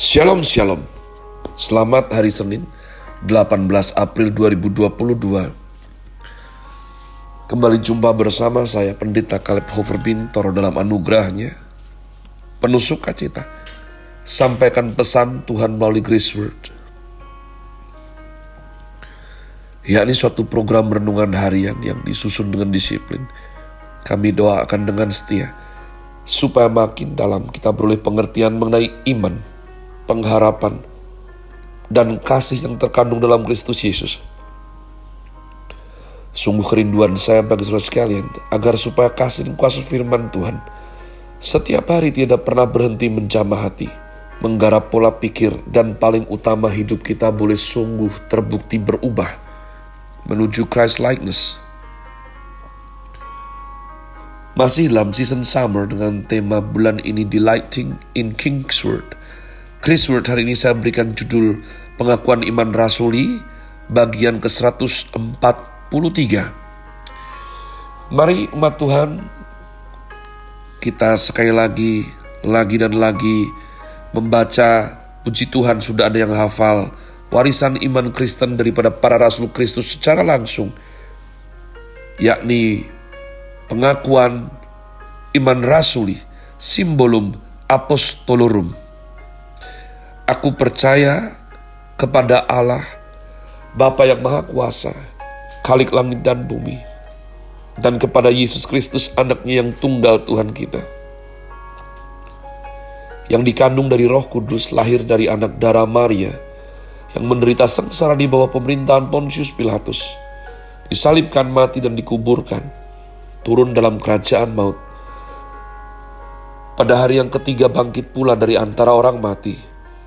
Shalom Shalom. Selamat hari Senin 18 April 2022 Kembali jumpa bersama saya Pendeta Kaleb Hofer Bintoro dalam anugerahnya. Penuh sukacita Sampaikan pesan Tuhan melalui Grace Word. Yakni suatu program renungan harian yang disusun dengan disiplin. Kami doakan dengan setia, supaya makin dalam kita beroleh pengertian mengenai iman, pengharapan, dan kasih yang terkandung dalam Kristus Yesus. Sungguh kerinduan saya bagi saudara sekalian, agar supaya kasih dan kuasa firman Tuhan setiap hari tidak pernah berhenti menjamah hati, menggarap pola pikir, dan paling utama hidup kita boleh sungguh terbukti berubah menuju Christ likeness. Masih dalam season summer dengan tema bulan ini Delighting in Kingsword. Chris Word hari ini saya berikan judul Pengakuan Iman Rasuli bagian ke-143. Mari umat Tuhan kita sekali lagi, lagi dan lagi membaca puji Tuhan sudah ada yang hafal warisan iman Kristen daripada para rasul Kristus secara langsung yakni pengakuan iman rasuli simbolum apostolorum Aku percaya kepada Allah, Bapa yang Maha Kuasa, Khalik langit dan bumi, dan kepada Yesus Kristus anaknya yang tunggal Tuhan kita. Yang dikandung dari roh kudus, lahir dari anak darah Maria, yang menderita sengsara di bawah pemerintahan Pontius Pilatus, disalibkan mati dan dikuburkan, turun dalam kerajaan maut. Pada hari yang ketiga bangkit pula dari antara orang mati,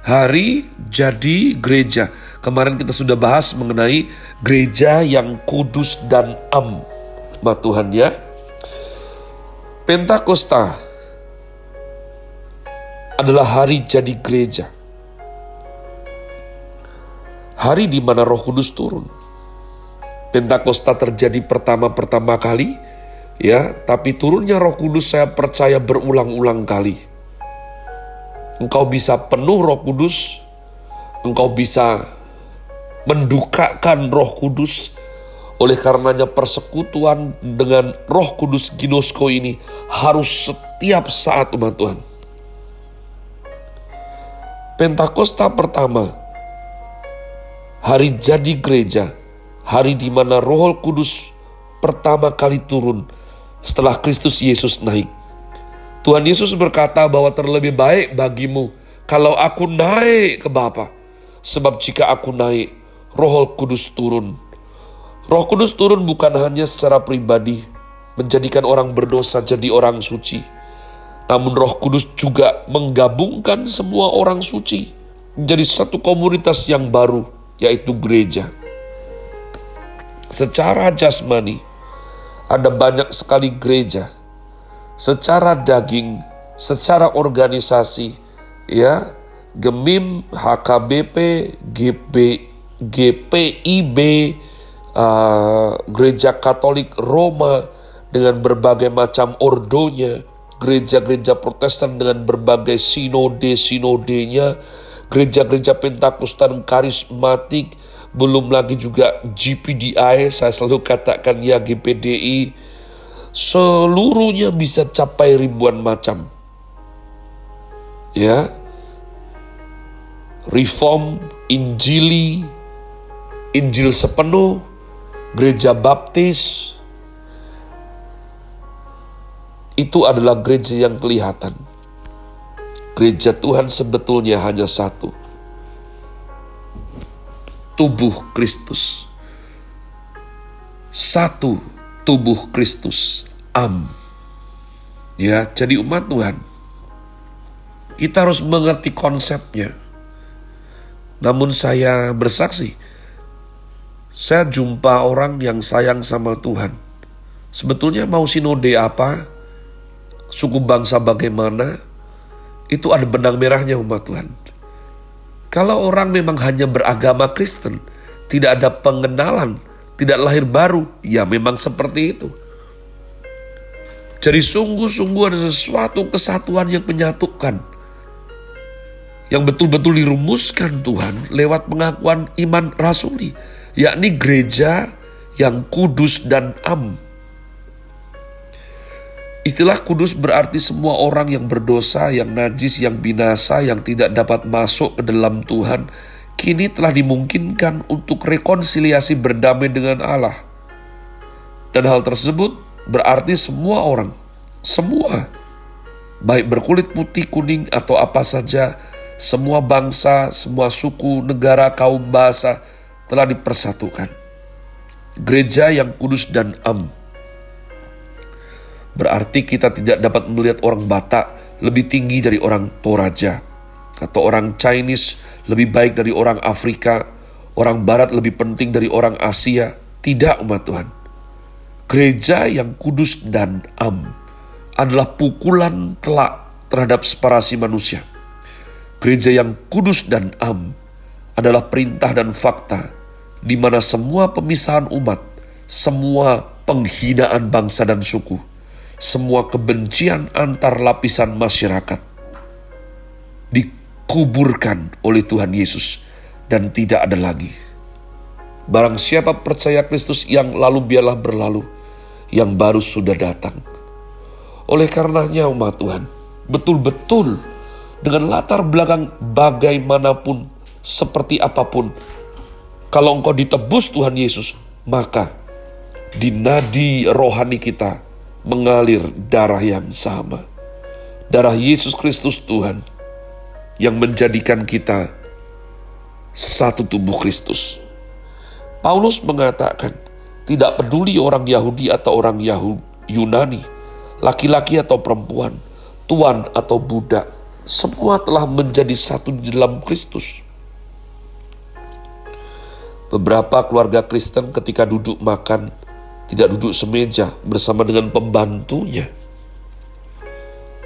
Hari jadi gereja. Kemarin kita sudah bahas mengenai gereja yang kudus dan am. Ma Tuhan ya. Pentakosta adalah hari jadi gereja. Hari di mana Roh Kudus turun. Pentakosta terjadi pertama-pertama kali, ya, tapi turunnya Roh Kudus saya percaya berulang-ulang kali engkau bisa penuh roh kudus, engkau bisa mendukakan roh kudus, oleh karenanya persekutuan dengan roh kudus ginosko ini harus setiap saat umat Tuhan. Pentakosta pertama, hari jadi gereja, hari di mana roh kudus pertama kali turun setelah Kristus Yesus naik. Tuhan Yesus berkata bahwa terlebih baik bagimu kalau aku naik ke Bapa. Sebab jika aku naik, roh kudus turun. Roh kudus turun bukan hanya secara pribadi, menjadikan orang berdosa jadi orang suci. Namun roh kudus juga menggabungkan semua orang suci menjadi satu komunitas yang baru, yaitu gereja. Secara jasmani, ada banyak sekali gereja secara daging, secara organisasi, ya, Gemim, HKBP, GB, GPIB, uh, Gereja Katolik Roma dengan berbagai macam ordonya, gereja-gereja Protestan dengan berbagai sinode-sinodenya, gereja-gereja Pentakosta karismatik, belum lagi juga GPDI, saya selalu katakan ya GPDI, seluruhnya bisa capai ribuan macam. Ya. Reform, Injili, Injil sepenuh, gereja baptis, itu adalah gereja yang kelihatan. Gereja Tuhan sebetulnya hanya satu. Tubuh Kristus. Satu tubuh Kristus. Am. Ya, jadi umat Tuhan. Kita harus mengerti konsepnya. Namun saya bersaksi, saya jumpa orang yang sayang sama Tuhan. Sebetulnya mau sinode apa, suku bangsa bagaimana, itu ada benang merahnya umat Tuhan. Kalau orang memang hanya beragama Kristen, tidak ada pengenalan, tidak lahir baru, ya memang seperti itu. Jadi sungguh-sungguh ada sesuatu kesatuan yang menyatukan yang betul-betul dirumuskan Tuhan lewat pengakuan iman rasuli, yakni gereja yang kudus dan am. Istilah kudus berarti semua orang yang berdosa, yang najis, yang binasa, yang tidak dapat masuk ke dalam Tuhan, kini telah dimungkinkan untuk rekonsiliasi berdamai dengan Allah. Dan hal tersebut berarti semua orang, semua, baik berkulit putih, kuning, atau apa saja, semua bangsa, semua suku, negara, kaum bahasa telah dipersatukan. Gereja yang kudus dan am. Berarti kita tidak dapat melihat orang Batak lebih tinggi dari orang Toraja. Atau orang Chinese lebih baik dari orang Afrika. Orang Barat lebih penting dari orang Asia. Tidak umat Tuhan. Gereja yang kudus dan am adalah pukulan telak terhadap separasi manusia Gereja yang kudus dan am adalah perintah dan fakta di mana semua pemisahan umat, semua penghinaan bangsa dan suku, semua kebencian antar lapisan masyarakat dikuburkan oleh Tuhan Yesus dan tidak ada lagi. Barang siapa percaya Kristus yang lalu biarlah berlalu, yang baru sudah datang. Oleh karenanya umat Tuhan, betul-betul dengan latar belakang bagaimanapun, seperti apa pun. Kalau engkau ditebus Tuhan Yesus, maka di nadi rohani kita mengalir darah yang sama. Darah Yesus Kristus Tuhan yang menjadikan kita satu tubuh Kristus. Paulus mengatakan, tidak peduli orang Yahudi atau orang Yunani, laki-laki atau perempuan, tuan atau budak, semua telah menjadi satu di dalam Kristus. Beberapa keluarga Kristen ketika duduk makan tidak duduk semeja bersama dengan pembantunya.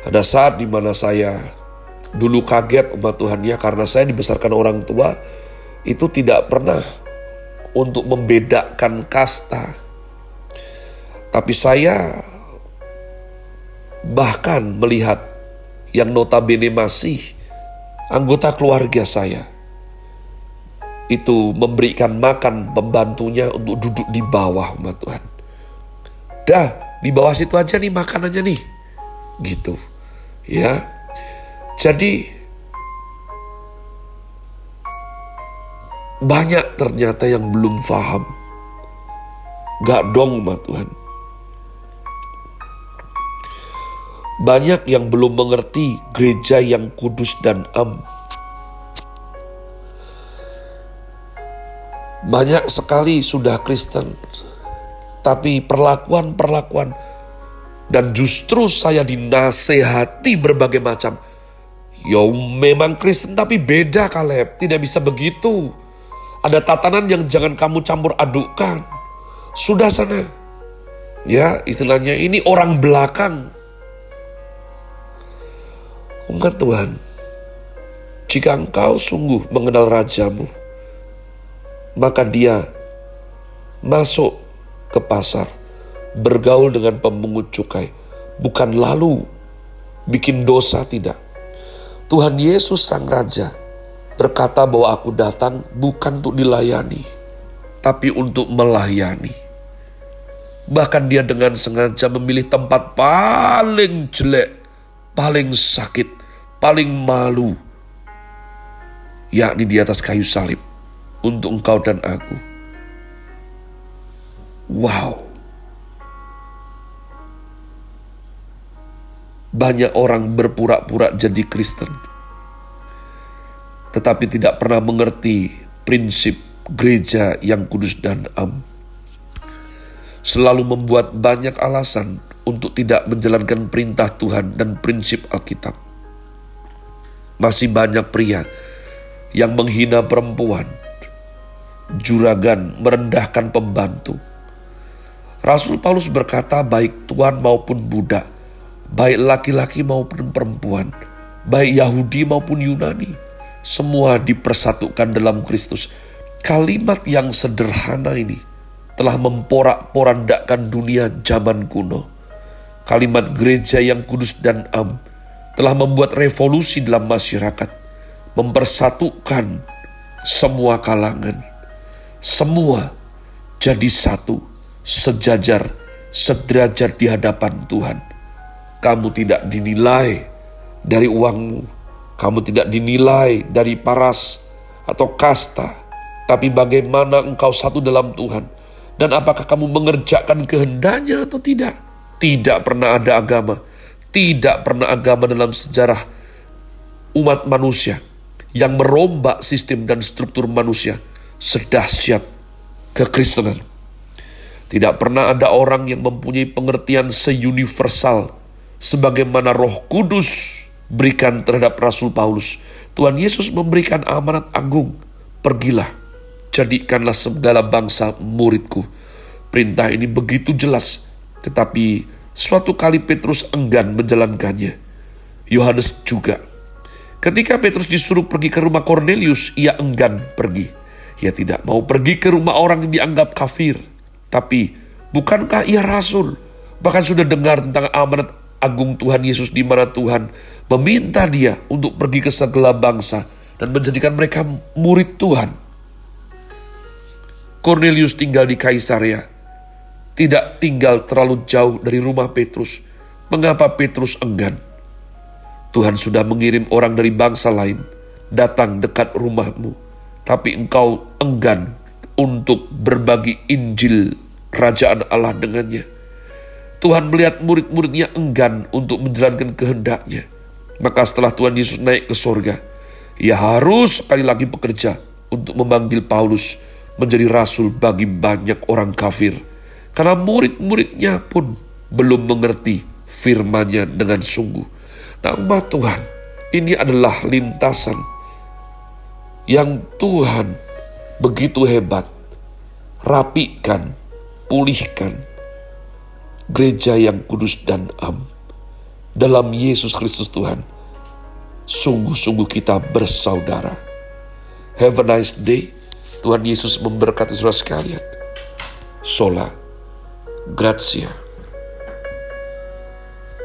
Ada saat di mana saya dulu kaget umat Tuhan ya karena saya dibesarkan orang tua itu tidak pernah untuk membedakan kasta. Tapi saya bahkan melihat yang notabene masih anggota keluarga saya itu memberikan makan pembantunya untuk duduk di bawah umat Tuhan. Dah, di bawah situ aja nih makanannya nih. Gitu. Ya. Jadi banyak ternyata yang belum paham. Gak dong umat Tuhan Banyak yang belum mengerti gereja yang kudus dan am. Banyak sekali sudah Kristen, tapi perlakuan-perlakuan dan justru saya dinasehati berbagai macam. Yo memang Kristen tapi beda Kaleb, tidak bisa begitu. Ada tatanan yang jangan kamu campur adukkan. Sudah sana. Ya, istilahnya ini orang belakang. Umat Tuhan, jika engkau sungguh mengenal rajamu, maka dia masuk ke pasar, bergaul dengan pemungut cukai, bukan lalu bikin dosa tidak. Tuhan Yesus Sang Raja berkata bahwa aku datang bukan untuk dilayani, tapi untuk melayani. Bahkan dia dengan sengaja memilih tempat paling jelek paling sakit, paling malu, yakni di atas kayu salib untuk engkau dan aku. Wow. Banyak orang berpura-pura jadi Kristen, tetapi tidak pernah mengerti prinsip gereja yang kudus dan am. Selalu membuat banyak alasan untuk tidak menjalankan perintah Tuhan dan prinsip Alkitab. Masih banyak pria yang menghina perempuan, juragan merendahkan pembantu. Rasul Paulus berkata, baik tuan maupun budak, baik laki-laki maupun perempuan, baik Yahudi maupun Yunani, semua dipersatukan dalam Kristus. Kalimat yang sederhana ini telah memporak-porandakan dunia zaman kuno. Kalimat gereja yang kudus dan am telah membuat revolusi dalam masyarakat, mempersatukan semua kalangan, semua jadi satu, sejajar, sederajat di hadapan Tuhan. Kamu tidak dinilai dari uangmu, kamu tidak dinilai dari paras atau kasta, tapi bagaimana engkau satu dalam Tuhan dan apakah kamu mengerjakan kehendaknya atau tidak. Tidak pernah ada agama, tidak pernah agama dalam sejarah umat manusia yang merombak sistem dan struktur manusia sedahsyat kekristenan. Tidak pernah ada orang yang mempunyai pengertian seuniversal sebagaimana Roh Kudus berikan terhadap Rasul Paulus. Tuhan Yesus memberikan amanat agung, pergilah, jadikanlah segala bangsa muridku. Perintah ini begitu jelas, tetapi suatu kali Petrus enggan menjalankannya. Yohanes juga. Ketika Petrus disuruh pergi ke rumah Cornelius, ia enggan pergi. Ia tidak mau pergi ke rumah orang yang dianggap kafir. Tapi, bukankah ia rasul? Bahkan sudah dengar tentang amanat agung Tuhan Yesus di mana Tuhan meminta dia untuk pergi ke segala bangsa dan menjadikan mereka murid Tuhan. Cornelius tinggal di Kaisarea, tidak tinggal terlalu jauh dari rumah Petrus. Mengapa Petrus enggan? Tuhan sudah mengirim orang dari bangsa lain datang dekat rumahmu, tapi engkau enggan untuk berbagi Injil kerajaan Allah dengannya. Tuhan melihat murid-muridnya enggan untuk menjalankan kehendaknya. Maka setelah Tuhan Yesus naik ke sorga, ia harus sekali lagi bekerja untuk memanggil Paulus menjadi rasul bagi banyak orang kafir. Karena murid-muridnya pun belum mengerti firmannya dengan sungguh. Nama Tuhan, ini adalah lintasan yang Tuhan begitu hebat. Rapikan, pulihkan, gereja yang kudus dan am. Dalam Yesus Kristus Tuhan, sungguh-sungguh kita bersaudara. Have a nice day. Tuhan Yesus memberkati saudara sekalian. Sola. Grazie.